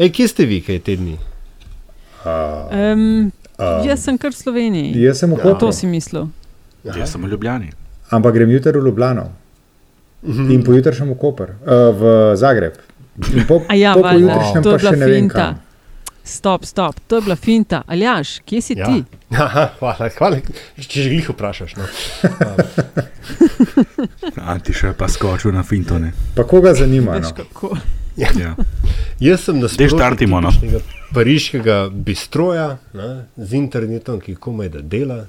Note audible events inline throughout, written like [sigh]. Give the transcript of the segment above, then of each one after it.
Ej, kje ste vi, kaj te dni? Um, um, jaz sem kar v Sloveniji. Jaz sem v Kopru. To si mislil. Jaz sem v Ljubljani. Ampak grem jutri v Ljubljano. Mhm. In pojutraj še v Koper, uh, v Zagreb. In po, ja, po pojutrišnjem pa še ne vem kam. Stop, stop, to je bila finta. Aljaš, kje si Ja. ti? [laughs] Aha, hvala, hvala, če že glih vprašaš. No. [laughs] Anti še pa skočil na fintone. Pa koga zanima? No? Kako. Ja. Jaz sem na Daj štartimo, no. tipičnega pariškega bistroja ne, z internetom, ki komaj da dela.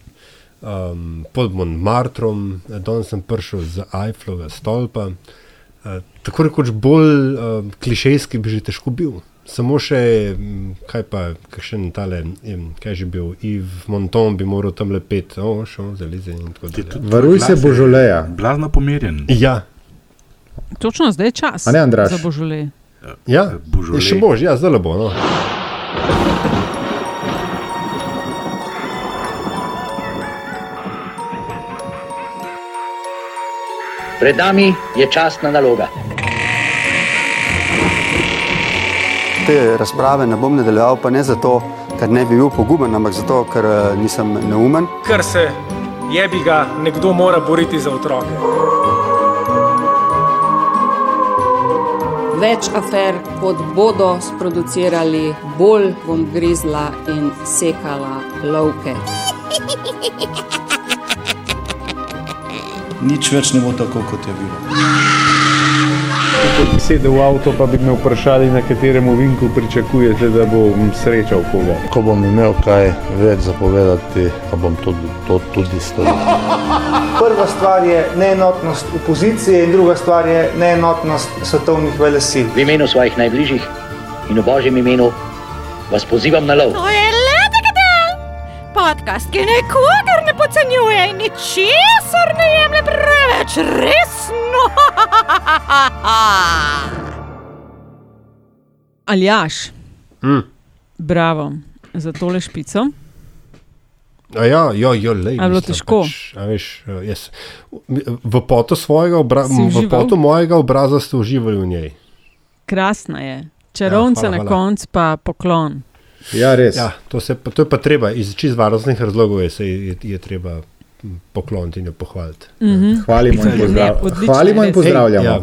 Um, pod Montmartrom, danes sem prišel z Eiffelovega stolpa. Uh, tako rekoč bolj uh, klišejski bi že težko bil. Samo še, m, kaj pa, kakšen tale, kaj že bil, Yves Monton bi moral tam lepet, o, šel za lize in tako dalje. Varuj se Božoleja. Blazno pomirjen. Ja, Točno zdaj je čas. A ne, Andraž? Za božole. Ja, Božolej. še bož, ja, zdaj bo. No. Pred nami je časna naloga. Te razprave ne bom nadaljeval, pa ne zato, ker ne bi bil poguben, ampak zato, ker eh, nisem neumen. ker se jebi ga nekdo mora boriti za otroke. Več afer, kot bodo sproducirali, bolj bom grizla in sekala lovke. Nič več ne bo tako, kot je bilo. Ko bi sedel v avto, pa bi me vprašali, na katerem ovinku pričakujete, da bom srečal koga. Ko bom imel kaj več zapovedati, pa bom tudi, to tudi storil. Prva stvar je neenotnost opozicije, in druga stvar je neenotnost svetovnih velesil. V imenu svojih najbližjih in v božjem imenu vas pozivam na lov. To je lepega del! Podcast, ki nikogar ne podcenjuje in ničesar ne jemlje preveč resno. [laughs] Aljaš, Mm. bravo za tole špico. A ja, ja, ja lej, je bilo mislim, težko? Pač, veš, eh, jaz, v potu svojega obra, v potu mojega obraza ste uživali v njej. Krasna je. Čarovnica Ja, hvala, na koncu pa poklon. Ja, res. Ja, to, se, pa- to je pa treba, iz čist varnostnih razlogov je, se, je, je treba mm, pokloniti in jo pohvaliti. Mhm. Hvalimo in, Ne, pozdrav... odlično, Hvalimo in pozdravljamo. Ej, ja.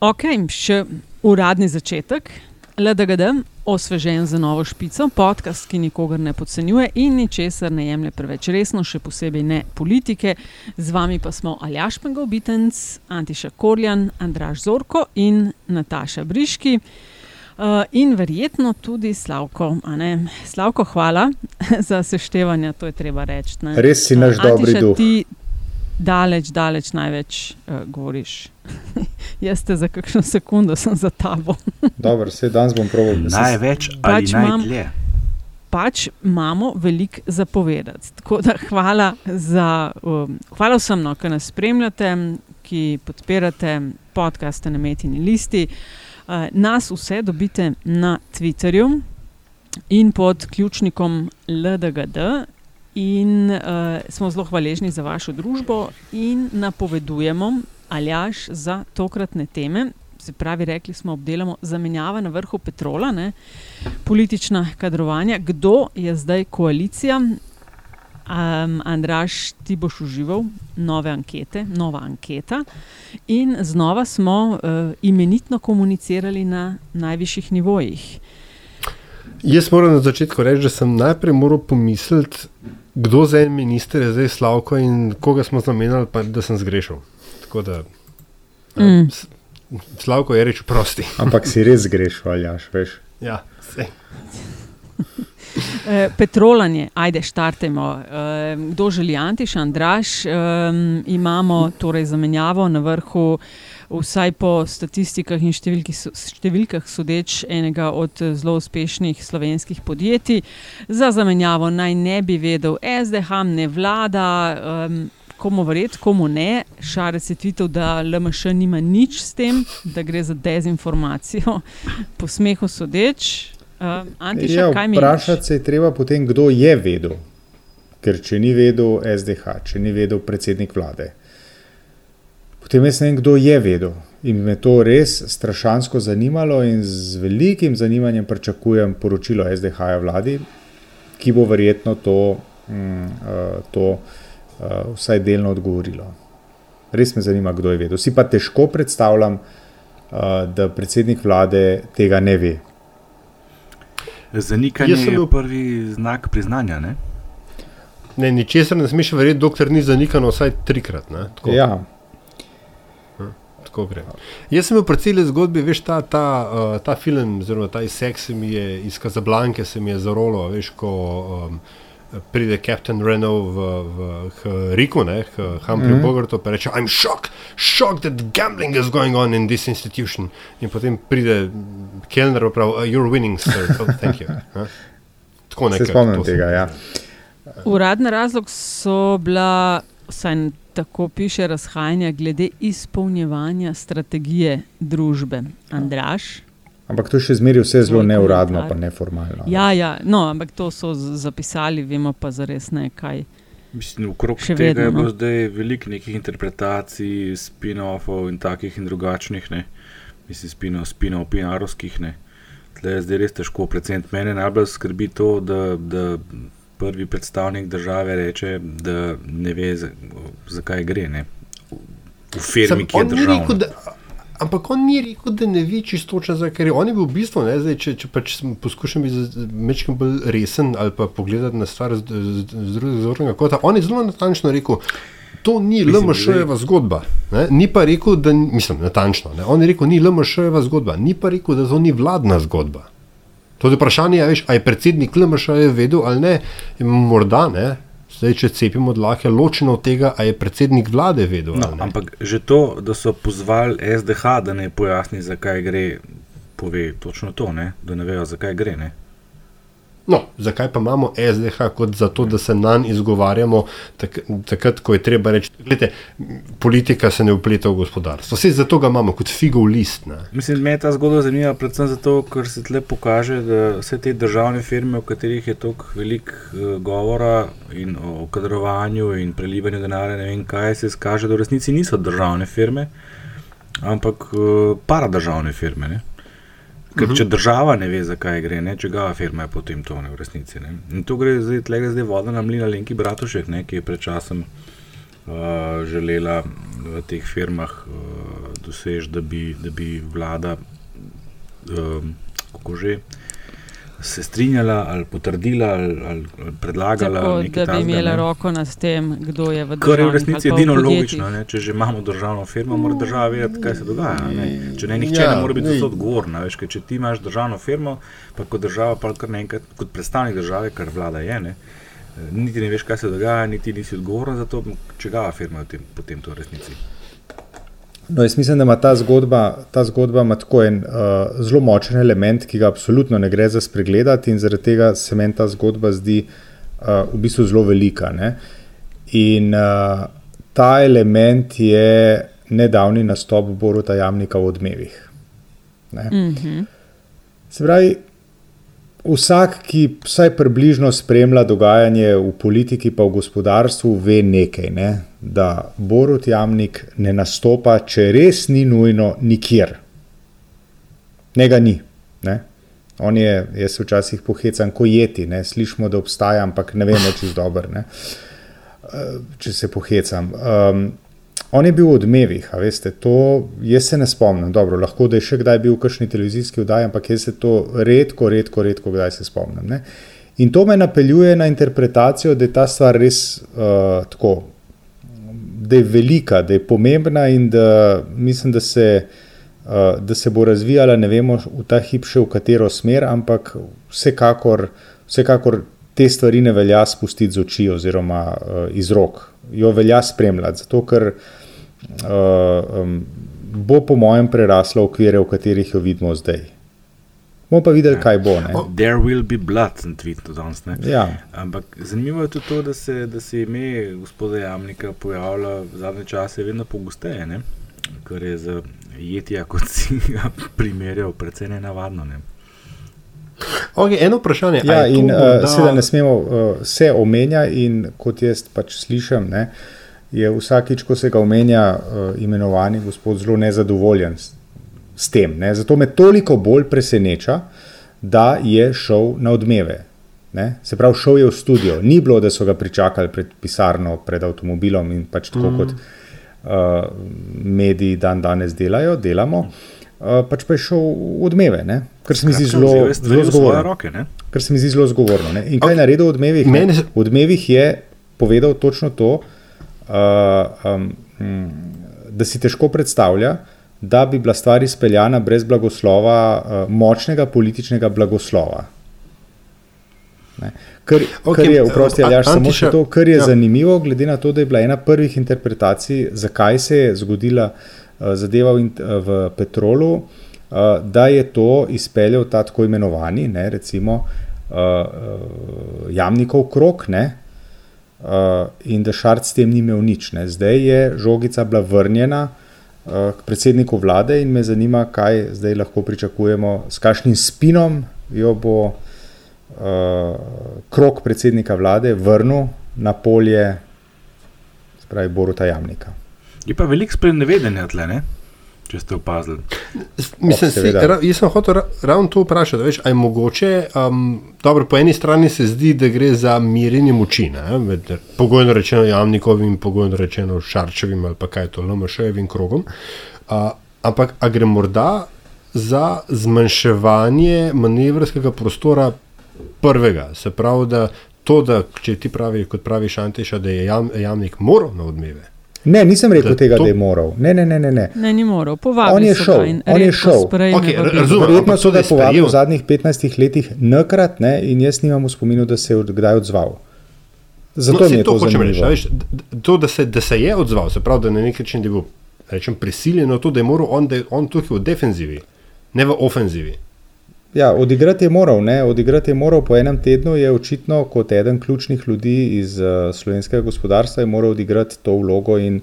Ok, še uradni začetek. LDGD, osvežen za novo špico, podcast, ki nikogar ne podcenjuje in ničesar ne jemlje preveč resno, še posebej ne politike. Z vami pa smo Aljaš Pengovitenc, Antiša Korjan, Andraš Zorko in Nataša Briški. Uh, in verjetno tudi Slavko. Slavko, hvala [laughs] za seštevanje, to je treba reči. ne. Res si naš dobri Antiša, duh. Ti daleč, daleč največ uh, govoriš. [laughs] Jaz te za kakšno sekundo sem za tabo. [laughs] Dobro, vse danes bom proval. Največ ali Pač imam- najdlje. Pač imamo veliko zapovedati. Tako da hvala, za, um, hvala vsem, no, ki nas spremljate, ki podpirate podcaste na Metini listi. Uh, nas vse dobite na Twitterju in pod ključnikom LDGD. In uh, smo zelo hvaležni za vašo družbo in napovedujemo, aljaš za tokratne teme. Se pravi, rekli smo, obdelamo zamenjava na vrhu petrola, ne, politična kadrovanja. Kdo je zdaj koalicija? Um, Andraš, ti boš užival nove ankete, nova anketa. In znova smo uh, imenitno komunicirali na najvišjih nivojih. Jaz moram na začetku reči, da sem najprej moral pomisliti, kdo za en minister je zdaj Slavko in koga smo zamenjali, pa da sem zgrešil. Tako da, Mm. Slavko je reč prosti. [laughs] Ampak si res greš, aljaš, veš. Ja, sej. [laughs] Eh, Petrolanje, ajde, štartemo. Eh, Kdo želi Antiš, Andraš? Eh, Imamo torej zamenjavo na vrhu, vsaj po statistikah in številkah sodeč, enega od eh, zelo uspešnih slovenskih podjetij. Za zamenjavo naj ne bi vedel SDH, ne vlada. Um, Komu verjeti, komu ne. Šarec je tvitev, da LMŠ nima nič s tem, da gre za dezinformacijo, po smehu sodeč. Uh, Antiša, Ja, kaj mi vprašati se je treba potem, kdo je vedel. Ker če ni vedel SDH, če ni vedel predsednik vlade, potem jaz ne vem, kdo je vedel. in me to res strašansko zanimalo, in z velikim zanimanjem pričakujem poročilo SDH-ja vladi, ki bo verjetno to, mm, uh, to uh, vsaj delno odgovorilo. Res me zanima, kdo je vedel. Si pa težko predstavljam, uh, da predsednik vlade tega ne ve. Zanikanje je bil- prvi znak priznanja. Ne? Ne, ničesar ne smeš verjeti, dokler ni zanikano vsaj trikrat. Ne? Tako, Ja, tako gre. Jaz sem bil pri celi zgodbi, veš, ta, ta, uh, ta film, oziroma ta izsek se mi je iz Kazablanke se mi je zarolo, veš, ko um, pride Captain Renault v, v Riku, ne, Humphrey mm. -hmm. Bogartu, pa reče: I'm shocked, shocked that gambling is going on in this institution. In potem pride Kellner in pravi: "Uh, You're winning, sir, oh, thank you. [laughs] Ne? Tako se nekako. spomnim tega. Ja. Uradni razlog so bila, saj tako piše, razhajanja glede izpolnjevanja strategije družbe. Andraš? Ampak to je še zmeraj vse zelo neuradno, pa neformalno. Ja, ja, no, ampak to so zapisali, vemo pa zares ne kaj. Mislim, okrog Še tega vedno, je bilo no. zdaj veliko nekih interpretacij, spin-offov in takih in drugačnih. Ne. Mislim, spin-off, spin-off, pinarovskih. Ne. Tle je zdaj res težko. Predvsem mene najbolj skrbi to, da, da prvi predstavnik države reče, da ne ve, za- zakaj gre. Ne. V firmi, Sam ki je da- Ampak on ni rekel, da ne ve čisto točno, zakaj je. On je bil v bistvu, ne, zdaj, če, če pač poskušam biti nekaj bolj resen ali pa pogledati na stvar z, z, z drugega zornega kota, on je zelo natančno rekel. To ni LMŠ-jeva zgodba. Ne? Ni pa rekel, da ni, mislim, natančno. Ne? On je rekel, ni LMŠ-jeva zgodba, ni pa rekel, da to ni vladna zgodba. To je vprašanje, veš, a je predsednik LMŠ-ja vedel ali ne, morda ne. Zdaj, če cepimo dlake, ločeno od tega, a je predsednik vlade vedel. No, ali ampak že to, da so pozvali SDH, da ne pojasni, zakaj gre, pove točno to, ne? da ne vejo, zakaj gre. Ne? No, zakaj pa imamo SDH kot zato, da se na njega izgovarjamo, tak, takrat, ko je treba reči, da politika se ne upleta v gospodarstvo. Vse zato ga imamo kot figov list. Ne. Mislim, da me ta zgodba zanima predvsem zato, ker se tle pokaže, da vse te državne firme, o katerih je toliko velik uh, govora in o kadrovanju in prelivanju denarja, ne vem kaj, se izkaže, da v resnici niso državne firme, ampak uh, paradržavne firme. Ne? Ker Mhm. če država ne ve, zakaj gre, ne, če ga firma je potem to ne v resnici. Ne. In tu gre zdaj, tle gre zdaj voda na mlina Lenki Bratušek, ne, ki je pred časom uh, želela v teh firmah uh, doseči, da bi, da bi vlada um, kako že. Se strinjala ali potrdila ali, ali ali predlagala, Tako, nekaj da bi takega, imela ne. roko nad tem, kdo je v državi. Kar je v resnici edino logično, ne? če že imamo državno firmo, mora država vedeti, kaj se dogaja. Ne? Če ne, nihče Ja, ne more biti ne. za to odgovoren. a Veš, ker če ti imaš državno firmo, pa kot država, pa kar naenkrat kot predstavnik države, kar vlada je, ne? eh, niti ne veš, kaj se dogaja, niti nisi odgovoren za to, čigava firma je potem to v resnici. No, jaz mislim, da ima ta zgodba, ta zgodba ima tako en uh, zelo močen element, ki ga absolutno ne gre za spregledati, in zaradi tega se meni ta zgodba zdi uh, v bistvu zelo velika. Ne? In uh, ta element je nedavni nastop Boruta Jamnika v odmevih. Ne? Mhm. Se pravi, vsak, ki vsaj približno spremlja dogajanje v politiki, pa v gospodarstvu, ve nekaj, ne? da Borut Jamnik ne nastopa, če res ni nujno, nikjer. Ne ga ni. Ne? On je, jaz se včasih pohecam, ko jeti, ne? slišimo, da obstaja, ampak ne vemo, če je dober, ne? Eh, če se pohecam. Um, on je bil v odmevih, a veste, to jaz se ne spomnim. Dobro, lahko da je še kdaj bil v kakšni televizijski oddaji, ampak jaz se to redko, redko, redko kdaj se spomnim. Ne? In to me napeljuje na interpretacijo, da je ta stvar res uh, tako, da je velika, da je pomembna in da mislim, da se, uh, da se bo razvijala, ne vemo v ta hip še v katero smer, ampak vsekakor, vsekakor te stvari ne velja spustiti z oči oziroma uh, iz rok. Jo velja spremljati, zato ker uh, um, bo po mojem prerasla okvire, v katerih jo vidimo zdaj. Bomo pa videli, kaj bo. Ne? There will be blood, sem tweetil danes. ne. Ja. Ampak zanimivo je tudi to, da se, da se ime gospoda Jamnika pojavlja v zadnje čase vedno pogosteje, ne? kar je za jetja, kot si ga [laughs] primerjal, precej nenavadno. Ne? Okay, eno vprašanje. Ja, in uh, morda- seveda ne smemo uh, se omenja, in kot jaz pač slišim, ne, je vsakič, ko se ga omenja, uh, imenovani gospod zelo nezadovoljen s, s tem. Ne? Zato me toliko bolj preseneča, da je šel na odmeve. Ne? Se pravi, šel je v studio. Ni bilo, da so ga pričakali pred pisarno, pred avtomobilom in pač tako, mm. kot uh, mediji dan danes delajo, delamo. Uh, pač pa je šel v odmeve, ne? kar se mi zdi zelo, zelo zgovorno. Roke, ne? kar se mi zdi zelo zgovorno. Ne? In kaj je naredil v odmevih? Meni. V odmevih je povedal točno to, uh, um, da si težko predstavlja, da bi bila stvar izpeljana brez blagoslova, uh, močnega političnega blagoslova. Ne. Kar, okay, kar je, vprosti, ali až samo še to, kar je ja. zanimivo, glede na to, da je bila ena prvih interpretacij, zakaj se je zgodila uh, zadeva v, uh, v Petrolu, uh, da je to izpeljal ta tako imenovani, ne, recimo, uh, jamnikov krok, ne, uh, in da Šarc s tem ni imel nič. Ne. Zdaj je žogica bila vrnjena uh, k predsedniku vlade in me zanima, kaj zdaj lahko pričakujemo, s kakšnim spinom jo bo uh, krok predsednika vlade vrnil na polje, spravi Boruta Jamnika. Je pa veliko sprenevedenja tle, ne? če ste opazili. Mislim, si, ra, jaz sem hotel ra, ravno to vprašati. Veš, je mogoče, um, dobro, po eni strani se zdi, da gre za mirjenje moči, ne, med pogojno rečeno Jamnikovim pogojno rečeno Šarčevim ali pa kaj to, LMŠ-evim krogom. Uh, ampak gre morda za zmanjševanje manevrskega prostora prvega. Se pravi, da to, da če ti pravi, kot pravi Šantiša, da je jam, jamnik moral na odmeve. Ne, nisem rekel da tega, to... da je moral. Ne, ne, ne. ne, ne. ne ni moral, povabil on je šel. On je šel. Okay, razumem. Verjetno so ga povabili v zadnjih 15 letih nakrat ne, in jaz nimam v spominu, da se je kdaj odzval. Zato no, mi je to, to hočem reči. Veš, to, da se, da se je odzval, se pravi, da na nek način je bil rečem, prisiljen, to, da je moral on, da je on tukaj v defenzivi, ne v ofenzivi. Ja, odigrati je moral, ne? odigrati je moral po enem tednu, je očitno kot eden ključnih ljudi iz uh, slovenskega gospodarstva, je moral odigrati to vlogo in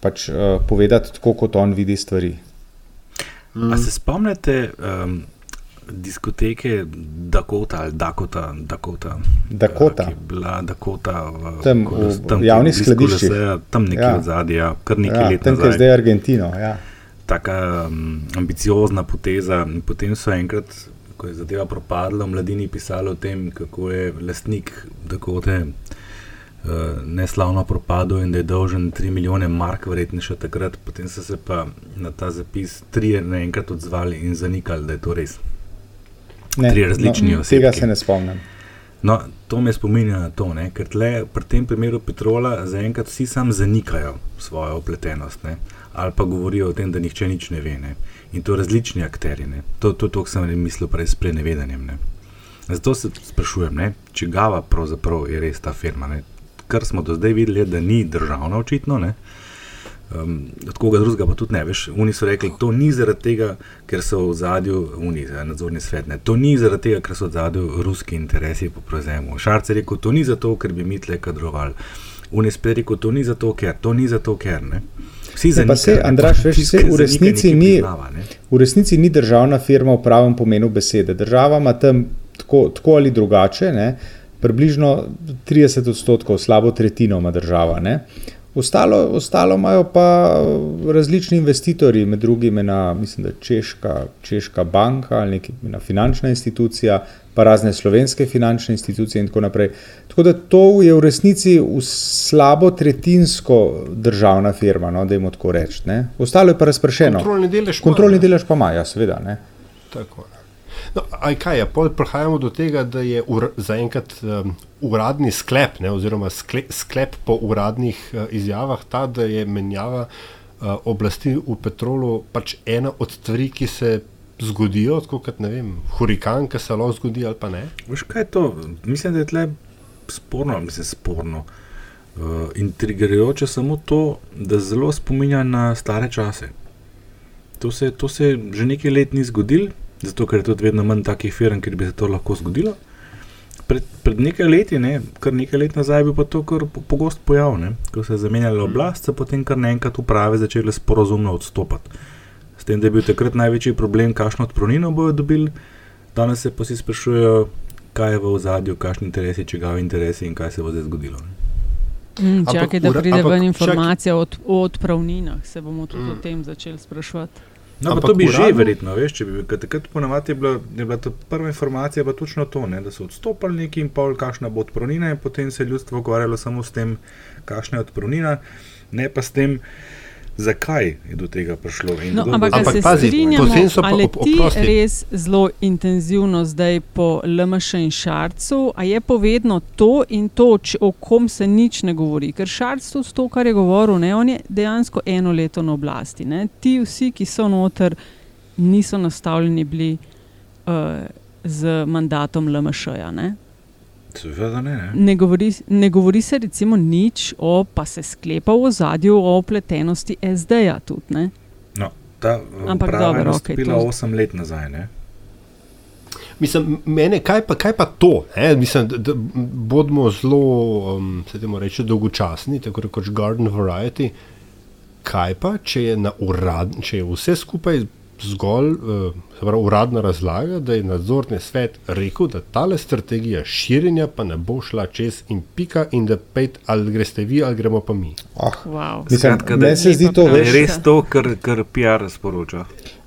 pač uh, povedati tako, kot on vidi stvari. Mm. A se spomnite um, diskoteke Dakota ali Dakota? Dakota, Dakota. Uh, bila Dakota v, tam, v, tam, v javnih skladiščih. Tam nekje ja. od zadnja, kar nekaj ja, let. Tam, kjer je zdaj Argentino. Ja. Taka um, ambiciozna poteza. Potem so enkrat ko je zadeva propadla, mladini pisali o tem, kako je lastnik Dakote uh, neslavno propadel in da je dolžen 3 milijone mark, verjetno še takrat. Potem so se pa na ta zapis tri naenkrat odzvali in zanikali, da je to res. Ne, tri različni no, osebe. Tega se ne spomnim. No, to me spominja na to, ne? ker tle, pri tem primeru Petrola zaenkrat vsi sam zanikajo svojo opletenost ne? ali pa govorijo o tem, da nihče nič ne ve. Ne? In to različni akteri. Ne. To to, kar sem mislil prej s prenevedanjem. Ne. Zato se sprašujem, ne, če Gava pravzaprav je res ta firma. Ne. Kar smo do zdaj videli, je, da ni državna, očitno. Ne. Um, od koga drugega pa tudi ne veš. Oni so rekli, to ni zaradi tega, ker so v zadju, oni, nadzorni svet, ne. to ni zaradi tega, ker so v zadju ruski interesi po prevzemu. Šarc je rekel, to ni zato, ker bi mi tle kadrovali. Oni spet rekel, to ni zato, ker, to ni zato, ker. Ne. Vsi za to, da Andraš, veš, vse v resnici, ni, v resnici ni državna firma v pravem pomenu besede. Država ima tam tako, tako ali drugače, ne, približno 30 odstotkov, slabo tretjino ima država. Ne. Ostalo, ostalo imajo pa različni investitorji, med drugim ena, mislim, Češka, Češka banka ali neka finančna institucija, pa razne slovenske finančne institucije in tako naprej. Tako da to je v resnici v slabo tretjinsko državna firma, no, da jim tako rečem. Ostalo je pa razpršeno. Kontrolni delež, Kontrolni delež pa ima, ja, seveda. Ne. Tako. No, aj kaj je, prihajamo do tega, da je ur, zaenkrat um, uradni sklep, ne, oziroma skle, sklep po uradnih uh, izjavah, ta, da je menjava uh, oblasti v petrolu pač ena od stvari, ki se zgodijo, kot ne vem, hurikan, ki se lahko zgodi ali pa ne. Veš kaj je to? Mislim, da je tle sporno, mislim, sporno. Uh, intrigirajoče samo to, da zelo spominja na stare čase. To se, to se že nekaj let ni zgodilo, zato ker je tudi vedno manj takih firm, kjer bi se to lahko zgodilo. Pred, pred nekaj leti, ne, kar nekaj let nazaj, je bil pa to kar pogost pojav, ne, ko se je zamenjala oblast, potem kar naenkrat uprave začele sporozumno odstopati. S tem, da je bil takrat največji problem, kakšno odpravnino bodo dobili, danes se pa si sprašujejo, kaj je v ozadju, kakšni interesi, če ga v interesi in kaj se bo zdaj zgodilo. Mm, čakaj, da pride ampak ven informacija od, o odpravninah, se bomo tudi mm. o tem začeli spraševati. No, ampak to bi uradno... že verjetno, veš, če bi ker takrat ponavadi je bila, je bila ta prva informacija pa točno to, ne, da so odstopili neki in pol, kakšna bo odpravnina in potem se je ljudstvo ukvarjalo samo s tem, kakšna je odpravnina, ne pa s tem, zakaj je do tega prišlo. in No, ampak, ampak se pazi, strinjamo, potem so pa ali ti oprosti. res zelo intenzivno zdaj po LMŠ in Šarcu, a je povedno to in to, o kom se nič ne govori. Ker Šarc tudi to, kar je govoril, ne, on je dejansko eno leto na oblasti. Ne. Ti vsi, ki so noter, niso nastavljeni bili uh, z mandatom LMŠ-ja. Seveda ne. ne. Ne, govori, ne govori se recimo nič o, pa se sklepa v ozadju o upletenosti SD-ja tudi. Ne. No, ta Ampak uprava je dobro, okej, nastopila to- 8 let nazaj. Ne? Mislim, mene, kaj, pa, kaj pa to? Ne? Mislim, da, da bodimo zelo, um, se temu reče, dolgočasni, tako rekoč garden variety. Kaj pa, če je, na urad, če je vse skupaj zgolj uh, pravi, uradna razlaga, da je nadzorni svet rekel, da tale strategija širjenja pa ne bo šla čez in pika, in da pet ali greste vi ali gremo pa mi. Ah, Wow. Mislim, Skratka, da se zdi to, veš, res to, kar, kar PR sporoča.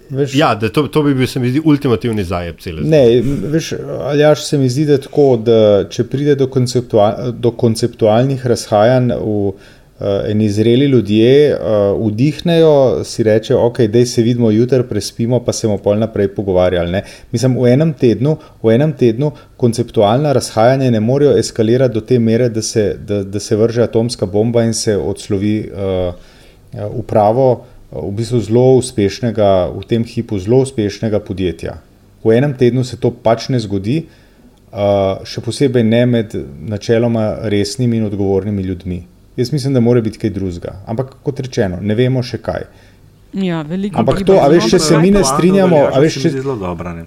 veš, Ja, da to, to bi bil, se mi zdi, ultimativni zajeb cele Ne, veš, Aljaš se mi zdi, da tako, da če pride do, konceptua do konceptualnih razhajanj v uh, eni zreli ljudje, uh, vdihnejo, si rečejo, ok, dej se vidimo jutri, prespimo, pa se bomo pol naprej pogovarjali. Ne? Mislim, v enem tednu, v enem tednu konceptualna razhajanja ne morejo eskalirati do te mere, da se, da, da se vrže atomska bomba in se odslovi uh, upravo v bistvu zelo uspešnega, v tem hipu zelo uspešnega podjetja. V enem tednu se to pač ne zgodi, uh, še posebej ne med načeloma resnimi in odgovornimi ljudmi. Jaz mislim, da mora biti kaj drugega. Ampak kot rečeno, ne vemo še kaj. Ja, veliko Ampak to, a veš, če se mi ne strinjamo, a veš, se če, zdi zelo dobra. Ne?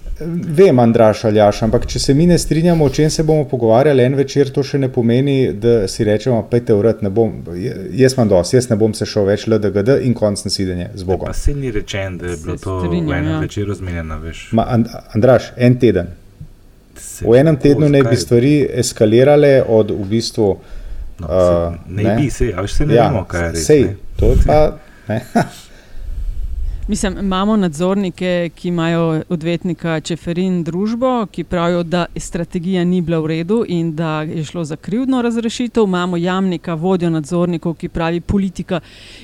vem, Andraš Aljaš, ampak če se mi ne strinjamo, o čem se bomo pogovarjali en večer, to še ne pomeni, da si rečemo, pejte vrat, ne bom, jaz imam dosti, jaz ne bom se šel več LDGD in konc nasidenje z Bogom. Pa se ni rečen, da je bilo to strinjam, v enem ja. večeru zmenjeno. veš. Ma, And, Andraš, en teden. Se- V enem tednu naj bi stvari eskalirale od v bistvu. No, uh, se- naj bi, saj, a saj ne vemo, kaj je res, Sej, ne. to je pa. Ne. [laughs] Mislim, imamo nadzornike, ki imajo odvetnika Čeferin družbo, ki pravijo, da strategija ni bila v redu in da je šlo za krivdno razrešitev. Imamo jamnika, vodjo nadzornikov, ki pravi, politika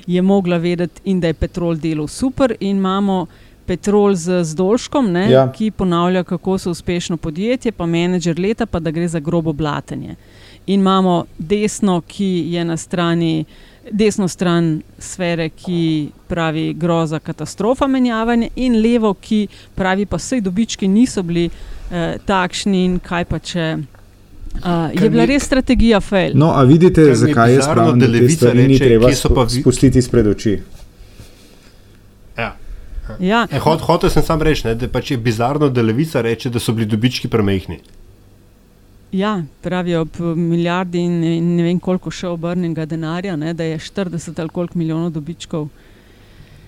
je mogla vedeti in da je petrol delal super. In imamo petrol z Zdolškom, ne, Ja. ki ponavlja, kako so uspešno podjetje, pa menedžer leta, pa da gre za grobo blatenje. In imamo desno, ki je na strani. Desno stran sfere, ki pravi groza, katastrofa, menjavanje, in levo, ki pravi, pa vse dobički niso bili eh, takšni, in kaj pa če. Uh, je bila res strategija fail. No, a vidite, mi zakaj je spravno, da te stvari ni reče, treba vi- spustiti izpred oči. Ja. Ja. E, hot, hotel sem sam reči, ne, da pač je bizarno, da levica reče, da so bili dobički premehni. Ja, pravijo ob milijardi in, ne vem koliko še obrnjenega denarja, ne, da je 40 ali koliko milijonov dobičkov.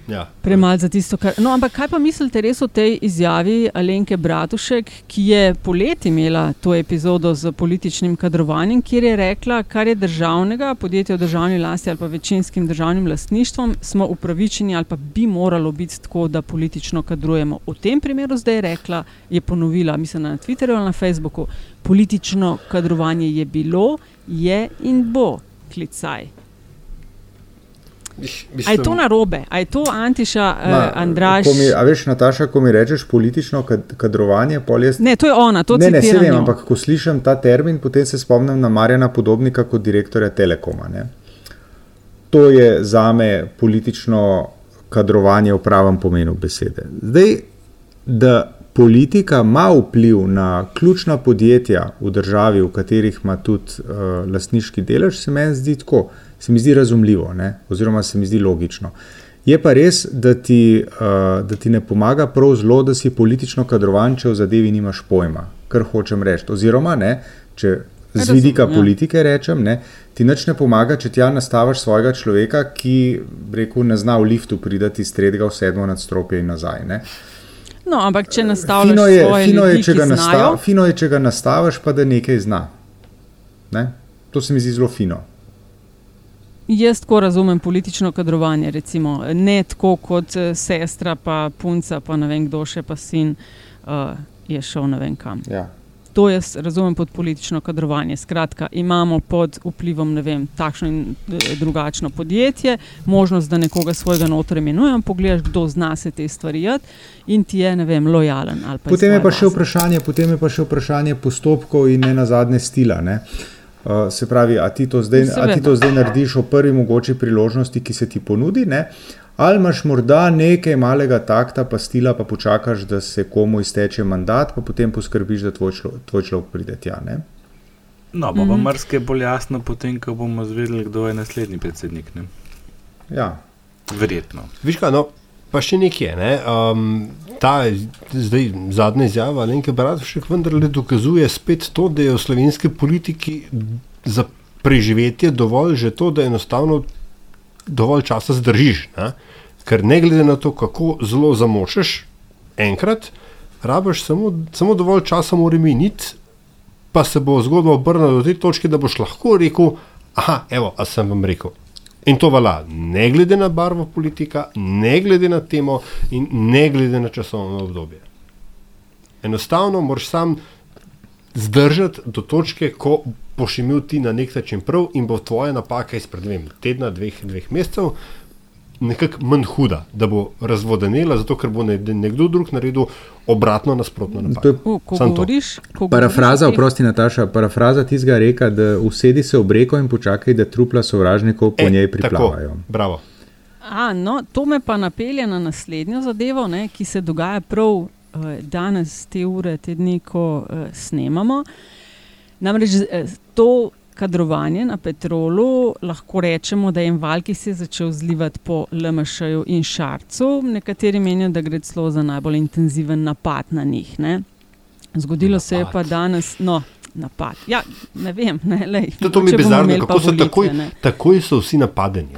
Ja. Premalo za tisto, kar. No, ampak kaj pa mislite res o tej izjavi Alenke Bratušek, ki je poleti imela to epizodo z političnim kadrovanjem, kjer je rekla, kar je državnega, podjetje v državni lasti ali pa večinskim državnim lastništvom, smo upravičeni ali pa bi moralo biti tako, da politično kadrujemo. V tem primeru zdaj je rekla, je ponovila, mislim na Twitterju ali na Facebooku, politično kadrovanje je bilo, je in bo klicaj. A je to narobe, a je to Antiša, uh, Ma, Andraš? ko Mi, a veš, Nataša, ko mi rečeš politično kad, kadrovanje, jaz. Ne, to je ona, to ne, ne, se vem, njo. ampak ko slišim ta termin, potem se spomnim na Marjana Podobnika kot direktorja Telekoma. Ne? To je za me politično kadrovanje v pravem pomenu besede. Zdaj, da politika ima vpliv na ključna podjetja v državi, v katerih ima tudi uh, lastniški delež, se meni zdi tako, se mi zdi razumljivo, ne? oziroma se mi zdi logično. Je pa res, da ti, uh, da ti ne pomaga prav zelo, da si politično kadrovan, če v zadevi nimaš pojma, kar hočem reči. Oziroma, ne, če z vidika ja. politike rečem, ne, ti nič ne pomaga, če ti ja nastaviš svojega človeka, ki rekel, ne zna v liftu priti iz tretjega v sedmo nadstropje in nazaj. Ne. No, ampak če nastavljaš Fino je, svoje fino, je, ljudi, če ki ga nastav, fino je, če ga nastaviš, pa da nekaj zna. Ne? To se mi zdi zelo fino. Jaz tako razumem politično kadrovanje. Recimo. Ne tako kot eh, sestra, pa punca, pa ne vem kdo še, pa sin uh, je šel ne vem kam. Ja. To jaz razumem pod politično kadrovanje. Skratka, imamo pod vplivom vem, takšno in eh, drugačno podjetje, možnost, da nekoga svojega notra imenujem, pogledaš, kdo zna se te stvari jad in ti je vem, lojalen. Potem je, pa še vprašanje, potem je pa še vprašanje postopkov in ne na zadnje stila. Ne? Uh, se pravi, a ti, zdaj, a ti to zdaj narediš o prvi mogoči priložnosti, ki se ti ponudi, ne? ali imaš morda nekaj malega takta, pa stila, pa počakaš, da se komu izteče mandat, pa potem poskrbiš, da tvoj, člo, tvoj človek pride tja. Ne? No, pa mm -hmm. marsikaj bolj jasno, potem, ko bomo zvedeli, kdo je naslednji predsednik. Ne? Ja. Verjetno. Viš kaj, no, pa še nekaj. Ne? Um, ta zdaj, zadnja izjava Lenke Bratovšek vendarle dokazuje spet to, da je v slovenski politiki za preživetje dovolj že to, da enostavno dovolj časa zdržiš. Ne? Ker ne glede na to, kako zelo zamočeš, enkrat, rabiš samo, samo dovolj časa, mora miniti, pa se bo zgodba obrnila do te točke, da boš lahko rekel: Ah, evo, a sem vam rekel. In to vala, ne glede na barvo politika, ne glede na temo in ne glede na časovno obdobje. Enostavno moraš sam zdržati do točke, ko boš imel ti na nek način prav in bo tvoja napaka izpred dveh tedna, dveh, dveh mesecev nekako manj huda, da bo razvodenela, zato ker bo nekdo drug naredil obratno nasprotno napako. Parafraza, oprosti Nataša, parafraza tistega reka, da usedi se ob reko in počakaj, da trupla sovražnikov po e, njej priplavajo. Tako, bravo. A, no, to me pa napelje na naslednjo zadevo, ne, ki se dogaja prav uh, danes, te ure, te dni, ko uh, snemamo. Namreč uh, to kadrovanje na petrolu, lahko rečemo, da je en val, ki se je začel zlivati po LMŠ-ju in Šarcu. Nekateri menijo, da gre celo za najbolj intenziven napad na njih. Ne? Zgodilo napad. se je pa danes. No, Napad. Ja, ne vem, ne, lej, to, to mi je bizarno, kako so takoj, takoj so vsi napadeni.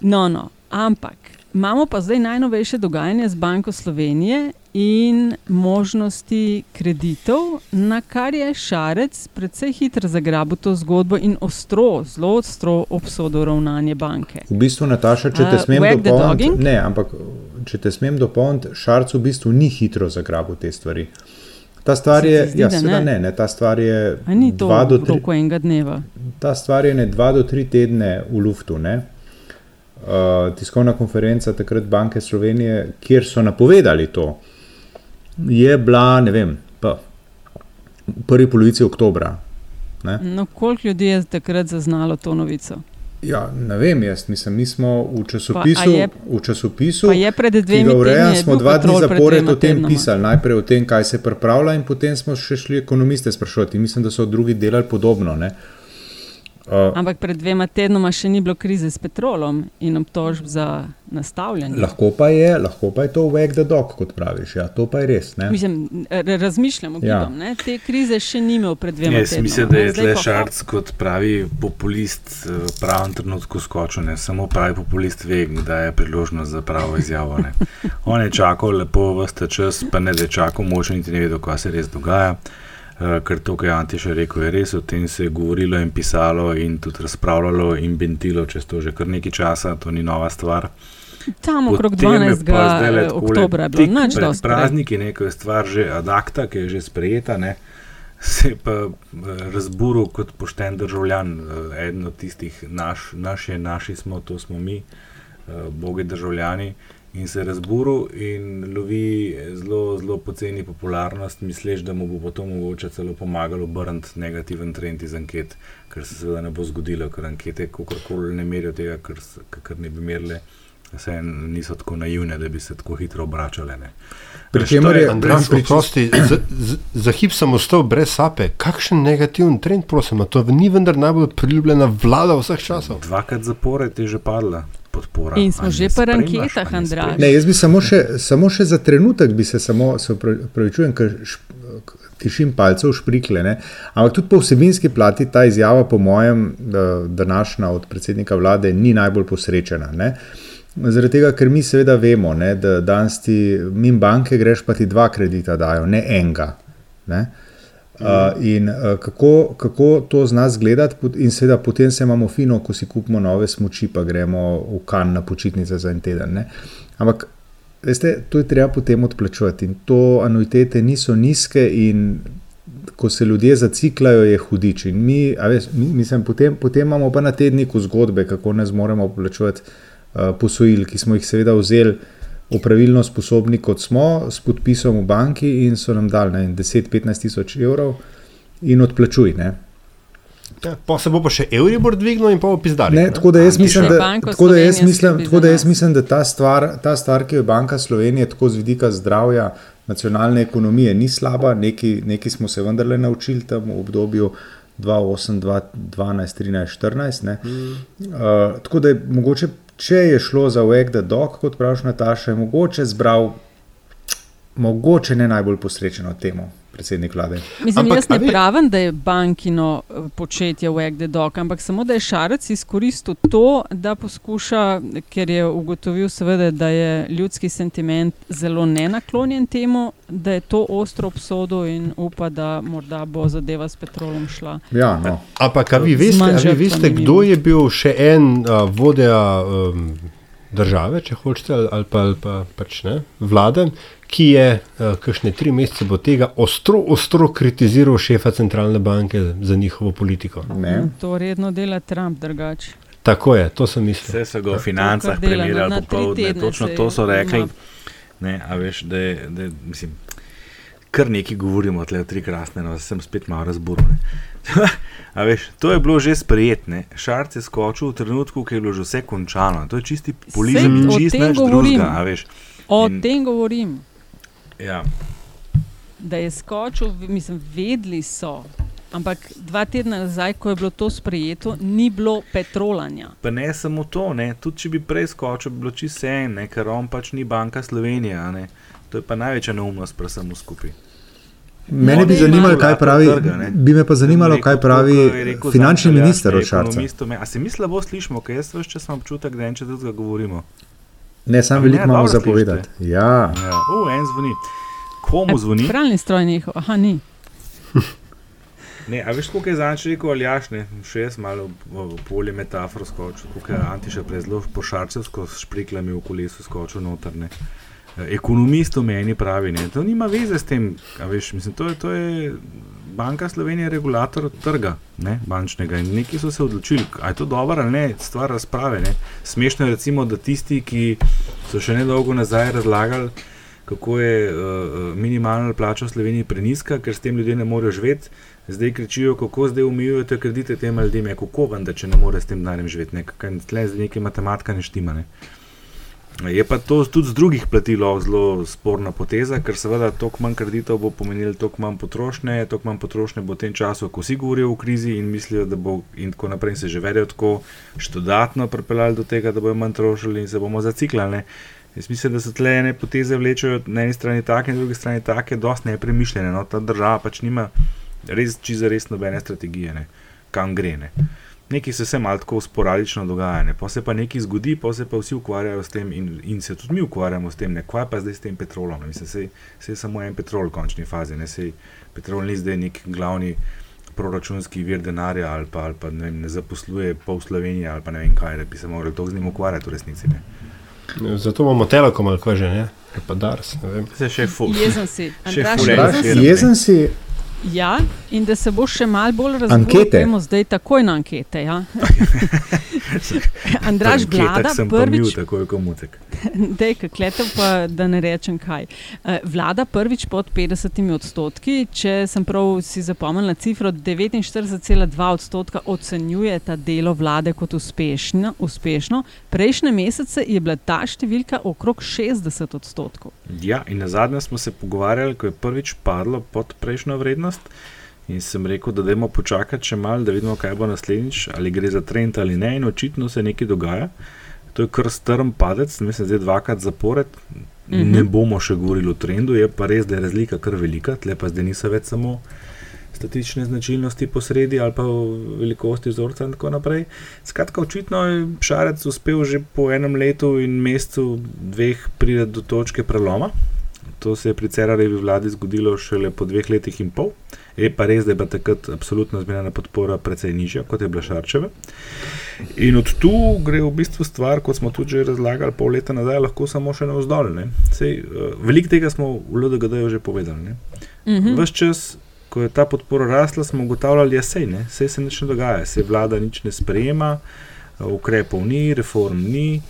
No, no, ampak imamo pa zdaj najnovejše dogajanje z Banko Slovenije in možnosti kreditov, na kar je Šarec precej hitro zagrabil to zgodbo in ostro, zelo ostro obsodil ravnanje banke. V bistvu, Nataša, če te uh, smem dopolniti, ne, ampak če te smem dopolniti, Šarec v bistvu ni hitro zagrabil te stvari. Ta stvar je, zdi, ja, ne? Ne, ne, ta stvar je dva do tri dneva. Ta stvar je ne dva do tri tedne v luftu. Uh, tiskovna konferenca takrat Banke Slovenije, kjer so napovedali to, je bila, ne vem, pa, v prvi polovici oktobra. No, koliko ljudi je takrat zaznalo to novico? Ja, ne vem, jaz mislim, mi smo v časopisu. Pa je, v časopisu pred dvemi leti. Smo dva dni zapored o tem pisali. Najprej o tem, kaj se pripravlja, in potem smo še šli ekonomiste sprašovati. Mislim, da so drugi delali podobno. Ne? Uh, Ampak pred dvema tednoma še ni bilo krize s petrolom in obtožb za nastavljanje. Lahko pa je, lahko pa je to wake the dog, kot praviš. Ja, to pa je res. Mislim, razmišljamo, ja. da te krize še ni imel pred dvema tednoma. Jaz mislim, da je tle Šarc kot pravi populist v eh, pravem trenutku skočil. Ne? Samo pravi populist ve, da je priložnost za pravo izjavo. Ne? [laughs] On je čakal lepo vste čas, pa ne da je čakal, moče niti ne vedo, kaj se res dogaja. Uh, ker to, kar je Antiš rekel, je res, o tem se je govorilo in pisalo in tudi razpravljalo in bentilo čez to že kar nekaj časa, to ni nova stvar. Tam okrog 12. oktobra je bilo noč do prazniki, nekaj stvar že adakta, ki je že sprejeta, ne, se je pa uh, razburil kot pošten državljan, uh, eden od tistih, naš, naš je, naši smo, to smo mi, bogi državljani in se razburil in lovi zelo, zelo poceni popularnost, misliš, da mu bo to mogoče celo pomagalo obrniti negativen trend iz anket, kar se seveda ne bo zgodilo, ker ankete kakorkoli ne merijo tega, kar, kar ne bi merile. Vse niso tako naivne, da bi se tako hitro obračale. Pričemer je, Andrej, prosti, za, za, za hip sem ostal brez sape. Kakšen negativen trend, prosim, to ni vendar najbolj priljubljena vlada vseh časov. Dvakrat zapored je že padla podpora. In smo že pri anketah, Andrej. Ne, jaz bi samo še, samo še za trenutek, bi se samo, se upravičujem, ker tišim palce v šprikle. Ne? Ampak tudi po vsebinski plati ta izjava, po mojem, današnja od predsednika vlade, ni najbolj posrečena. Ne? Zaradi tega, ker mi seveda vemo, ne, da danes ti min banke greš, pa ti dva kredita dajo, ne enega. Ne? Uh, in uh, kako, kako to z nas gledati, in seveda potem se imamo fino, ko si kupimo nove smoči, pa gremo v kan na počitnice za en teden. Ne? Ampak, veste, to je treba potem odplačevati in to anuitete niso nizke, in ko se ljudje zaciklajo, je hudič. In mi, veš, mi mislim, potem, potem imamo pa na tedniku zgodbe, kako ne zmoremo plačevati uh, posojil, ki smo jih seveda vzeli opravilno sposobni, kot smo, s podpisom v banki in so nam dali ne vem, 10-15 tisoč evrov in odplačuj. Ne. Ja, pa se bo pa še Euribor dvignil in pa bo pizdali. Ne, tako da jaz mislim, da, tako da, jaz mislim, tako da jaz mislim, da ta stvar, ta stvar, ki jo je Banka Slovenije tako z vidika zdravja nacionalne ekonomije ni slaba, nekaj, nekaj smo se vendarle naučili tam v obdobju 2008, 2012, 13, 14. Ne. Uh, tako da je mogoče, če je šlo za Wag the Dog, kot praviš Nataša, je mogoče zbral mogoče ne najbolj posrečeno temo predsednik vlade. Mislim, Ampak, jaz ne vi- pravim, da je bankino eh, početje wag the dog, ampak samo da je Šarec izkoristil to, da poskuša, ker je ugotovil, seveda, da je ljudski sentiment zelo nenaklonjen temu, da je to ostro obsodil in upa, da morda bo zadeva s petrolom šla. Ja, no. Ampak, vi veste, vi veste kdo je bil še en uh, vodja um, države, če hočete, ali, ali pa, ali pa pač ne, vlade, ki je uh, kakšne tri mesece po tega ostro, ostro kritiziral šefa centralne banke za njihovo politiko. Ne. To redno dela Trump drugače. Tako je, to sem mislil. Vse so ga v financah na tri popoldne, točno to so rekli. ima. Ne, a veš, da je, da je, mislim, kar nekaj govorimo, tle tri krasne, no, sem spet malo razburjen. [laughs] A veš, to je bilo že sprejetne. Šarc je skočil v trenutku, ko je bilo že vse končano. To je čisti populizem Sej, in čist govorim. drugega. a veš. O In- tem govorim. Ja. da je skočil, v- mislim, vedeli so. Ampak dva tedna nazaj, ko je bilo to sprejeto, ni bilo petrolanja. Pa ne samo to, ne. tudi če bi prej skočil, bi bilo čisto vse en, ne, ker on pač ni banka Slovenije. a ne. To je pa največja neumnost pri vsemu skupaj. Mene bi Oni zanimalo, kaj pravi, trga, bi me pa zanimalo, Rekel, kaj pravi rekel finančni Zanj minister od Šarca. me- A se mi slabo slišimo, ker jaz vse čas imam občutek, da en če drugega govorimo. Ne, sam A veliko ne, imamo dobro zapovedati. Ja. Ja. O, en zvoni. Komu zvoni? Pralni stroj njihov, aha, ni. [laughs] Ne, a veš, koliko je zanč rekel Aljaš, ne, še jaz malo v, v polje metafor skočil, koliko je Antiša prezlo pošarčevsko s špriklami v kolesu skočil noter, ne. Ekonomist v meni pravi, ne, to nima veze s tem, veš, mislim, to je, to je Banka Slovenije je regulator trga, ne, bančnega in neki so se odločili, a je to dobro ali ne, stvar razprave, ne. Smešno je recimo, da tisti, ki so še nedolgo nazaj razlagali, kako je uh, minimalna plača v Sloveniji preniska, ker s tem ljudje ne morejo živeti. Zdaj kričijo, kako zdaj umijujete kredite tem ljudem, kako vendar, če ne more s tem denarjem živeti. Ne? Kaj, tle zdaj nekaj matematika ne štima. Ne? Je pa to tudi z drugih plati zelo sporna poteza, ker seveda toliko manj kreditov bo pomenilo toliko manj potrošnje, toliko manj potrošnje bo v tem času, ko vsi govorijo o krizi in mislijo, da bo in tako naprej in se že vedejo tako, še dodatno pripeljali do tega, da bojo manj trošili in se bomo zaciklali. Jaz mislim, da se tle ene poteze vlečejo na eni strani take, na drugi strani take, dosti nepremišljene. No? Ta država pač nima res čisto res nobene strategije, ne? kam gre. Ne? Nekaj se vse malo tako sporadično dogaja, ne? pa se pa nekaj zgodi, pa se pa vsi ukvarjajo s tem in, in se tudi mi ukvarjamo s tem, ne kva pa zdaj s tem petrolom. ne. Mislim, sej, sej je samo en petrol v končni fazi, ne sej petrol ni zdaj nek glavni proračunski vir denarja ali pa, ali pa ne, vem, ne zaposluje pol Slovenije ali pa ne vem kaj, da bi se morali to z njim ukvarjati v resnici. Ne? Zato imamo telekom ali kaj že, ne? Pa Dars, ne vem. Se še fu. Jezen si. Še ful jezen je. si? Ja, in da se bo še malo bolj razumel, gremo zdaj takoj na ankete. Ja. [laughs] Andraž pa mil, prvič, tako je kot mucek. [laughs] Dej, kletev pa da ne rečem kaj. Eh, Vlada prvič pod 50 odstotki, če sem prav si zapomnila cifro, 49,2 odstotka ocenjuje ta delo vlade kot uspešno, uspešno. Prejšnje mesece je bila ta številka okrog 60 odstotkov. Ja, in na zadnje smo se pogovarjali, ko je prvič padlo pod prejšnjo vrednost. In sem rekel, da dajmo počakati še malo, da vidimo, kaj bo naslednjič, ali gre za trend ali ne. In očitno se nekaj dogaja. To je kar strm padec, mislim, zdaj dvakrat zapored. Mm. -hmm. Ne bomo še govorili o trendu, je pa res, da je razlika kar velika. Tle pa zdaj niso več samo statične značilnosti posredi ali pa velikosti vzorca in tako naprej. Skratka, očitno je Šarec uspel že po enem letu in mesecu, dveh, priti do točke preloma. To se je pri Cerarjevi vladi zgodilo šele po dveh letih in pol. Je pa res, da je bila takrat absolutno zmerna podpora precej nižja, kot je bila Šarčeva. In od tu gre v bistvu stvar, kot smo tudi že razlagali pol leta nazaj, lahko samo še navzdol. Uh, Veliko tega smo v LDGD že povedali. Mm -hmm. Ves čas, ko je ta podpora rasla, smo ugotavljali, da se vse se nič ne dogaja, se vlada nič ne sprejema, ukrepov ni, reform ni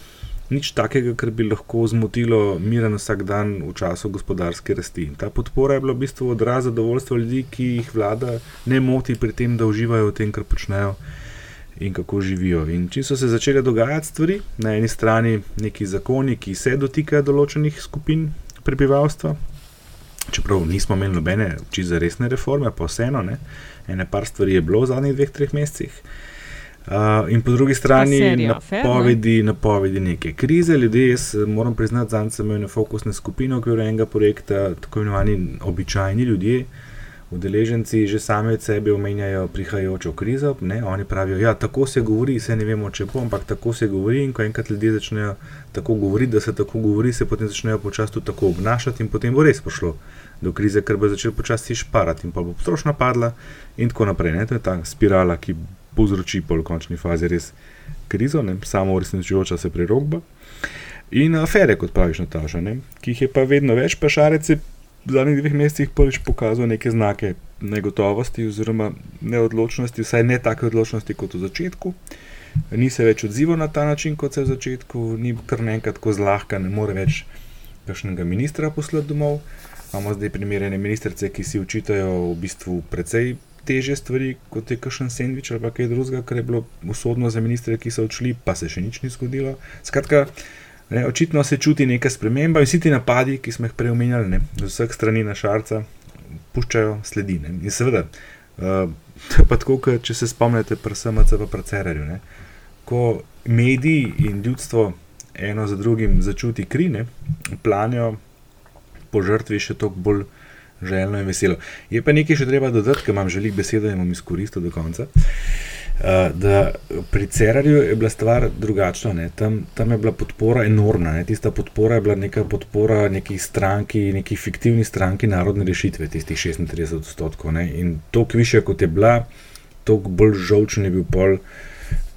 nič takega, kar bi lahko zmotilo miren vsak dan v času gospodarske rasti. Ta podpora je bila v bistvu odraz zadovoljstva ljudi, ki jih vlada ne moti pri tem, da uživajo v tem, kar počnejo in kako živijo. In če so se začele dogajati stvari, na eni strani neki zakoni, ki se dotikajo določenih skupin prebivalstva. Čeprav nismo imeli nobene čisto resne reforme, pa vseeno, ene par stvari je bilo v zadnjih dveh, treh mesecih. Uh, in po drugi strani napovedi, napovedi neke krize. Ljudje, jaz eh, moram priznati, da sem imel fokusne skupine v okviru enega projekta, tako imenovani običajni ljudje. Udeleženci že sami od sebe omenjajo prihajajočo krizo. Ne? Oni pravijo, da ja, tako se govori, se ne vemo, če bo, ampak tako se govori. In ko enkrat ljudje začnejo tako govoriti, da se tako govori, se potem začnejo počasi tako obnašati, in potem bo res prišlo do krize, ker bo začel počasi šparati, in pa bo potrošnja padla, in tako naprej. Ne? To je ta spirala, ki povzroči pol končni fazi res krizo, ne? samo uresničujoča se prerogba. In afere, kot praviš, Nataša, ne? ki jih je pa vedno več, pa šarec je v zadnjih dveh mesecih prvič pokazal neke znake negotovosti oziroma neodločnosti, vsaj ne take odločnosti kot v začetku. Ni se več odzival na ta način, kot se je v začetku, ni kar naenkrat tako zlahka, ne more več kakšnega ministra poslati domov. Imamo zdaj primerjene ministrice, ki si učitajo v bistvu precej teže stvari, kot je kakšen sendvič ali kaj drugega, kar je bilo usodno za ministre, ki so odšli, pa se še nič ni zgodilo. Skratka, ne, očitno se čuti neka sprememba in vsi ti napadi, ki smo jih prej omenjali, z vseh strani na šarca, puščajo sledi. Ne. In seveda, uh, to je pa tako, če se spomnite, predvsem pa precerarju. Ko mediji in ljudstvo eno za drugim začuti krine, planijo po žrtvi še toliko bolj željno in veselo. Je pa nekaj še treba dodati, ker imam želji besedo in bom izkoristil do konca. Uh, da pri Cerarju je bila stvar drugačna, tam, tam je bila podpora enormna. Ne? Tista podpora je bila neka podpora neki stranki, neki fiktivni stranki narodne rešitve, tistih 36 odstotkov. In toliko više kot je bila, toliko bolj žolčen je bil pol uh,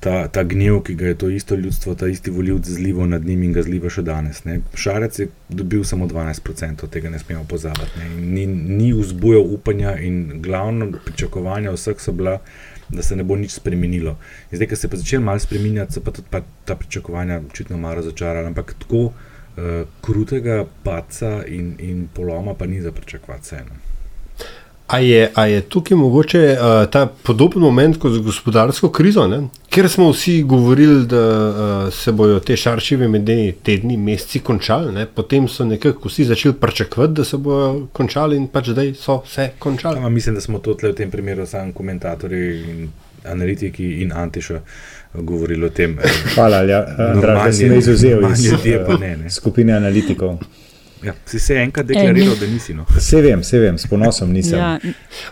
ta, ta gnjev, ki ga je to isto ljudstvo, ta isti voljivc zlival nad njim in ga zliva še danes. Ne. Šarec je dobil samo 12%, tega ne smemo pozabiti. Ne. Ni, ni vzbujal upanja in glavno pričakovanje vseh so bila, da se ne bo nič spremenilo. In zdaj, ko se je začel malo spremenjati, so pa tudi pa ta pričakovanja očitno malo razočarala. Ampak tako uh, krutega paca in, in poloma pa ni za pričakovati vseeno. A je, a je tukaj mogoče uh, ta podoben moment kot z gospodarsko krizo, ne? ker smo vsi govorili, da uh, se bodo te šarčive medeni tedni, meseci končali, ne? potem so nekako vsi začeli pričakovati, da se bodo končali in pač zdaj so se končali. Ja, mislim, da smo to v tem primeru sami komentatorji in analitiki in antiša. Govorili o tem. Hvala, ja, da si me izuzel iz skupine analitikov. Ja, si se enkrat deklariral, da nisi. No. [laughs] Se vem, se vem, s ponosom nisem. Ja.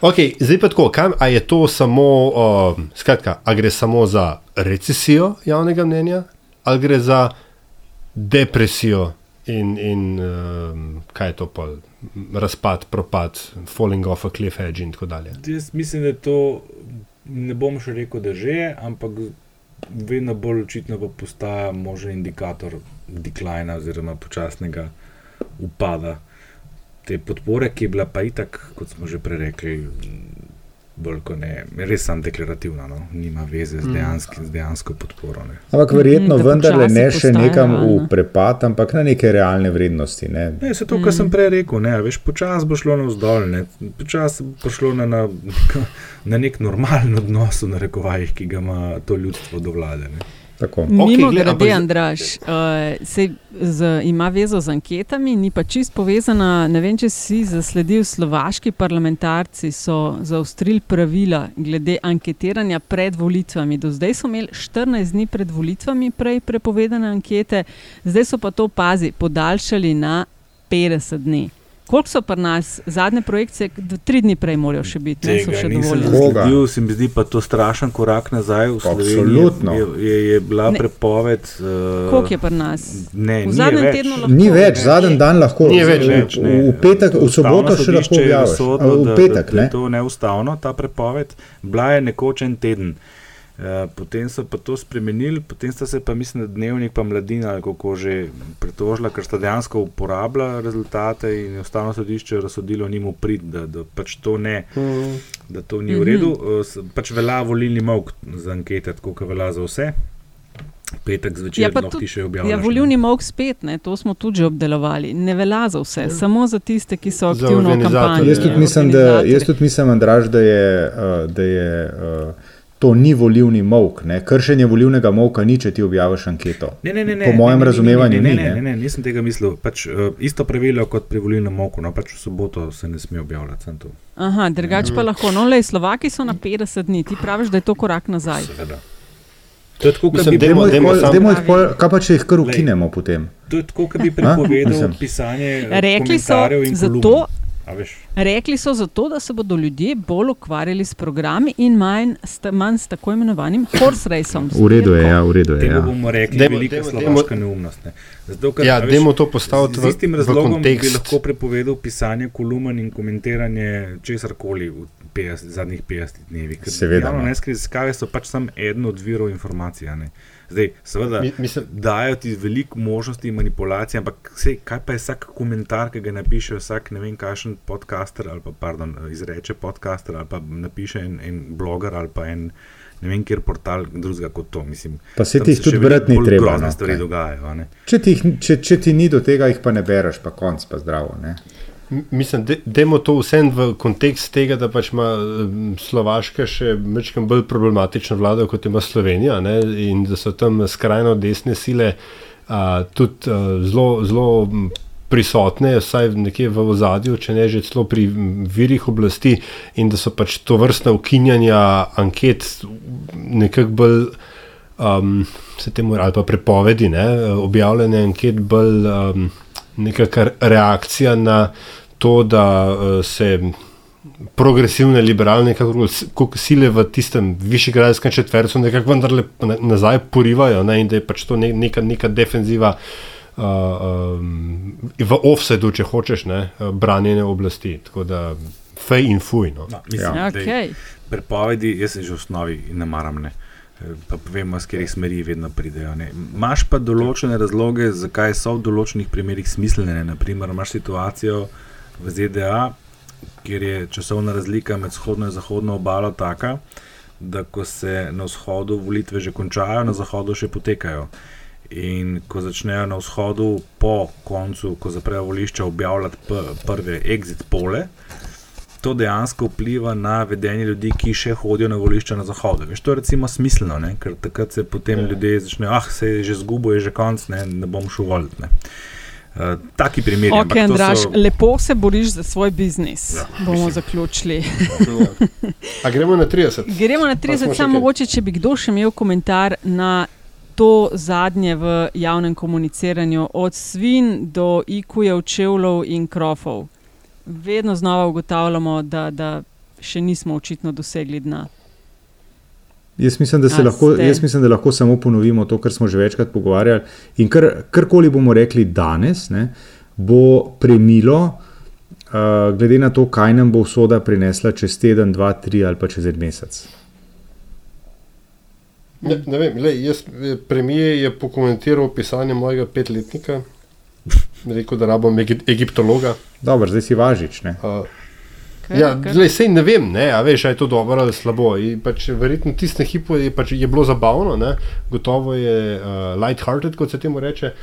Okay, zdaj pa tako, kam, a je to samo, uh, skratka, a gre samo za recesijo javnega mnenja, ali gre za depresijo in, in uh, kaj je to pa, razpad, propad, falling off a cliff edge in tako dalje. Jaz mislim, da to ne bom še rekel, da že je, ampak vedno bolj očitno pa postaja možen indikator deklina oziroma počasnega upada te podpore, ki je bila pa itak, kot smo že prej rekli, bolj kot ne, res sem deklarativna, no? nima veze z, mm. dejanski, z dejansko podporo. Ne. Ampak verjetno mm, vendarle ne še postaja, nekam v prepad, ampak na neke realne vrednosti. Ne, ne se to, kar mm. sem prej rekel, ne, veš, počasi bo šlo navzdol, ne, počasi bo šlo na, na, [laughs] na nek normalen odnos, na rekovajih, ki ga ima to ljudstvo do vlade. Ne. Mimo okay, grede, Andraš, uh, se z, ima vezo z anketami, ni pa čist povezana. Ne vem, če si zasledil, slovaški parlamentarci so zaostrili pravila glede anketiranja pred volitvami. Do zdaj so imeli 14 dni pred volitvami prej prepovedane ankete, zdaj so pa to pazi podaljšali na 50 dni. Koliko so pri nas zadnje projekcije, tri dni prej morajo še biti, ne so še dovoljene. zasledil, se mi zdi pa to strašen korak nazaj v Sloveniji. Absolutno. Je, je, je bila Ne. prepoved. Uh, Koliko je pri nas? Ne, v ni zadnjem več. tednu lahko. Ni več, zadnji dan lahko. Ni v- več, v- več, ne. v petek, v soboto še lahko objaviš. A, V da- petek, da, da ne? je to neustavno, ta prepoved. Bila je nekoč en teden. Uh, potem so pa to spremenili, potem sta se pa, mislim, da dnevnik pa mladina kako že pritožila, ker sta dejansko uporabljala rezultate in je ustavno sodišče razsodilo njim prid, da, da pač to ne, Mhm. da to ni v Mhm. redu. S- pač velja volilni mok za ankete, tako kot velja za vse. Petek zvečer Ja, tudi- ti še Ja, objavljaš. ne. volivni mok spet, ne, to smo tudi že obdelovali. Ne velja za vse, samo za tiste, ki so aktivno v kampanji. Jaz tudi ja, mislim, da, jaz tudi mislim Andraž, da je, uh, da je uh, to ni volivni mok. Ne? Kršenje volivnega moka ni, če ti objaviš anketo. Ne, ne, ne, ne, po mojem ne, ne, razumevanju ne, ne, ni. ne, ne. ne, ne, nisem tega mislil. Pač, uh, isto pravilo kot pri volilnem moku, no pač v soboto se ne sme objavljati. Aha, drugače pa lahko. No, lej, Slovaki so na 50 dni, ti praviš, da je to korak nazaj. Seveda. To je tako, kot bi, jih dajmo pol- samo- dajmo jih pol- Kaj pa če jih kar ukinemo potem? to je tako, kot bi prepovedal pisanje eh, Rekli so zato? Rekli so zato, da se bodo ljudje bolj ukvarjali s programi in manj s, ta- manj s tako imenovanim horse racom. V redu je, ja, v redu je. Temu Ja. bomo rekli Dajmo- velika dajmo- slovaška neumnost. Ne. Zato, ker, Ja, dajmo to postaviti z, v- z istim razlogom bi kontekst. lahko prepovedal pisanje kolumn in komentiranje česar koli v 50, zadnjih 50 dnevih. Seveda, Javno no. raziskave so pač samo eden od virov informacij. a ne. Zdaj, seveda, Mi- mislim- dajo ti veliko možnosti manipulacije, ampak sej, kaj pa je vsak komentar, ki ga napiše vsak, ne vem, kakšen podcaster ali pa, pardon, izreče podcaster ali pa napiše en, en bloger ali pa en. Ne vem, kjer portal drugega kot to. Mislim, Pa tam ti jih se tudi brati ni treba, Grozne no, stvari kaj. dogajajo. ne. Če ti, jih- če, če ti ni do tega, jih pa ne bereš, pa konc pa zdravo. Ne? Mislim, da dajmo to vsem v kontekst tega, da pač ima Slovaška še malo bolj problematično vlado kot ima Slovenija ne, in da so tam skrajno desne sile a, tudi a, zelo, zelo prisotne, vsaj nekje v ozadju, če ne že celo pri virih oblasti, in da so pač to vrstne ukinjanja anket nekako bolj. Um, se temu ali pa prepovedi, ne, objavljene anket bolj um, nekakšna reakcija na to, da uh, se progresivne, liberalne kako kako sile v tistem višegradskem četvercu nekako vendarle na- nazaj porivajo ne, in da je pač to ne, neka, neka defenziva. Uh, um, v offsetu, če hočeš, ne, uh, branjenje oblasti. Tako da fej in fuj. No. No, mislim, Ja. Okej. Prepovedi, jaz se že v osnovi ne maram. Ne. Eh, Pa vemo, z katerih smeri vedno pridejo. Ne. Imaš pa določene razloge, zakaj so v določenih primerih smiselne. ne. Naprimer, imaš situacijo v ZDA, kjer je časovna razlika med vzhodno in zahodno obalo taka, da ko se na vzhodu volitve že končajo, na zahodu še potekajo. In ko začnejo na vzhodu, po koncu, ko zaprejo volišča, objavljati prve exit pole, to dejansko vpliva na vedenje ljudi, ki še hodijo na volišča na zahodu. Veš, to je recimo smiselno, ne? ker takrat se potem Ja. ljudje začnejo, ah, se je že zgubo, je že konc, ne, ne bom šel voliti. ne." Uh, taki primeri. Ok, ampak to Andraš, so- lepo se boriš za svoj biznis. Ja, Bomo mislim. zaključili. A gremo na 30. Gremo na Pa smo 30, še samo mogoče, če bi kdo še imel komentar na to zadnje v javnem komuniciranju, od svin do ikujev, čevljev in krofov. Vedno znova ugotavljamo, da, da še nismo očitno dosegli dna. Jaz mislim, da se A lahko, jaz mislim, da lahko samo ponovimo to, kar smo že večkrat pogovarjali. In kar, karkoli bomo rekli danes, ne, bo premilo, uh, glede na to, kaj nam bo usoda prinesla čez teden, dva, tri ali pa čez en mesec. Ne, ne vem, lej, jaz, eh, premijer je pokomentiral pisanje mojega petletnika, rekel, da rabim egi- egiptologa. Dobro, zdaj si važič. Ne? Uh, Kar- ja, kar- lej, sej ne vem, ne, a veš, a je to dobro ali slabo. In Pač, verjetno tiste hipo je, pač, je bilo zabavno, ne, gotovo je uh, light-hearted, kot se temu reče.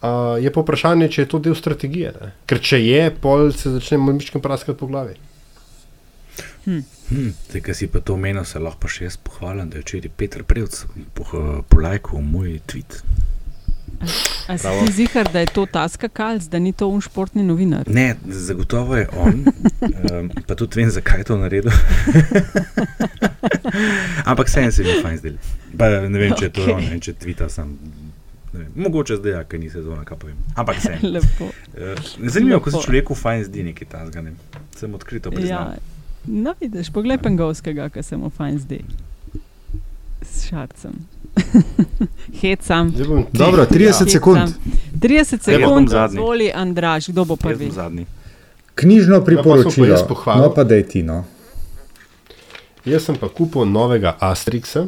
Uh, je pa vprašanje, če je to del strategije. Ne? Ker če je, pol se začne miškem praskati po glavi. Hm. Hm, Zdaj, ki si pa to omenil, se lahko pa še jaz pohvalim, da je včeraj Petr Prevc polajkal moj tweet. A si ti zihar, da je to ta skakalc, da ni to un športni novinar? Ne, zagotovo je on, um, pa tudi vem, zakaj je to naredil. [laughs] Ampak vseeno se mi je fajn zdel. Pa ne vem, če je to Okej. on, vem, če tvita sam. Vem, mogoče zdaj, ja, ker ni sezona, kaj povem. Ampak se. [laughs] Lepo. Zanimivo, ko se Lepo. človeku fajn zdi nekaj tasga. Ne? Sem odkrito priznal. Ja, no, vidiš, poglej Pengovskega, ki se mu fajn zdi. S šarcem. [laughs] Hecam. Dobro, 30 sekund. 30 Jaz bom sekund, zadnji. zvoli Andraš, kdo bo prvi? zadnji. Knjižno Ja, priporočilo. sem pa. No, pa da je ti. No. Jaz sem pa kupil novega Astrixa,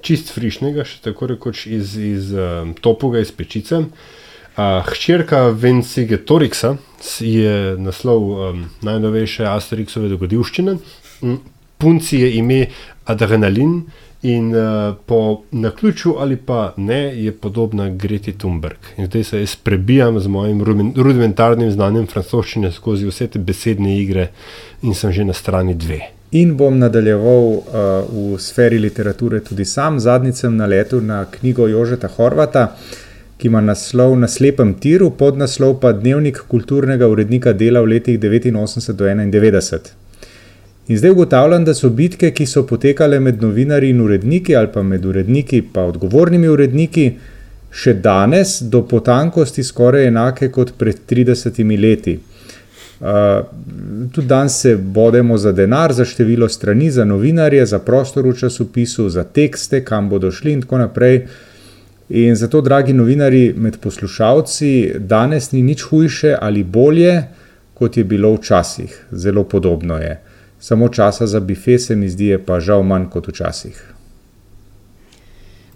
čist frišnega, še tako rekoč iz, iz um, topoga iz pečice. Uh, hčerka Vencigetorixa je naslov um, najnovejše Asterixove dogodivščine. Punci je ime Adrenalin in uh, po naključju ali pa ne je podobna Greti Thunberg. In zdaj se jaz prebijam z mojim rudimentarnim znanjem francoščine skozi vse te besedne igre in sem že na strani dve. In bom nadaljeval uh, v sferi literature tudi sam. Zadnjič sem naletel na knjigo Jožeta Horvata, ki ima naslov Na slepem tiru, pod naslov pa Dnevnik kulturnega urednika dela v letih 89 do 91. In zdaj ugotavljam, da so bitke, ki so potekale med novinarji in uredniki, ali pa med uredniki in odgovornimi uredniki, še danes do potankosti skoraj enake kot pred 30 leti. Uh, tudi danes se bodemo za denar, za število strani, za novinarje, za prostor v časopisu, za tekste, kam bodo šli in tako naprej. In zato, dragi novinari, med poslušalci, danes ni nič hujše ali bolje, kot je bilo včasih. Zelo podobno je. Samo časa za bife se mi zdi, pa žal manj kot včasih.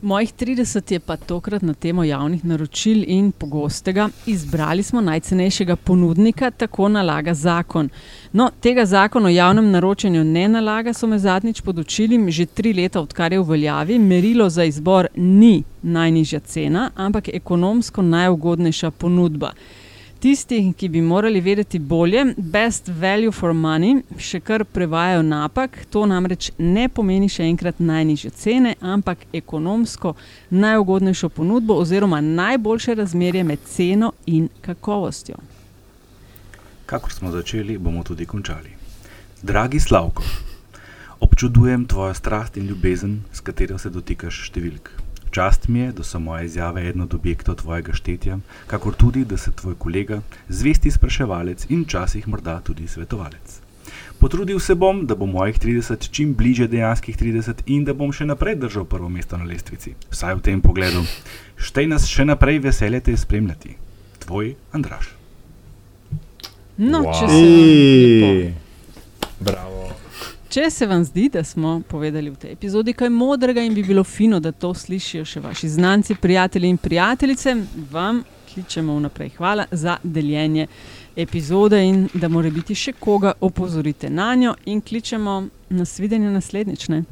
Mojih 30 je pa tokrat na temo javnih naročil in pogostega. Izbrali smo najcenejšega ponudnika, tako nalaga zakon. No, tega zakon o javnem naročanju ne nalaga, so me zadnjič podočili, že tri leta, odkar je v veljavi. Merilo za izbor ni najnižja cena, ampak ekonomsko najugodnejša ponudba. Tisti, ki bi morali vedeti bolje, best value for money, še kar prevajajo napak. To namreč ne pomeni še enkrat najnižje cene, ampak ekonomsko najugodnejšo ponudbo oziroma najboljše razmerje med ceno in kakovostjo. Kakor smo začeli, bomo tudi končali. Dragi Slavko, občudujem tvojo strast in ljubezen, s katero se dotikaš številk. Čast mi je, da so moje izjave eden od objektov tvojega štetja, kakor tudi, da si tvoj kolega, zvesti spraševalec in včasih morda tudi svetovalec. Potrudil se bom, da bo mojih 30 čim bliže dejanskih 30 in da bom še naprej držal prvo mesto na lestvici. Vsaj v tem pogledu. Štej nas še naprej veselje te spremljati. Tvoj Andraš. No, Wow. če, se lepo. Bravo. Če se vam zdi, da smo povedali v tej epizodi kaj modrega in bi bilo fino, da to slišijo še vaši znanci, prijatelji in prijateljice, vam kličemo vnaprej. Hvala za deljenje epizode in da mora biti še koga opozorite na njo in kličemo na svidenje naslednjič. Ne?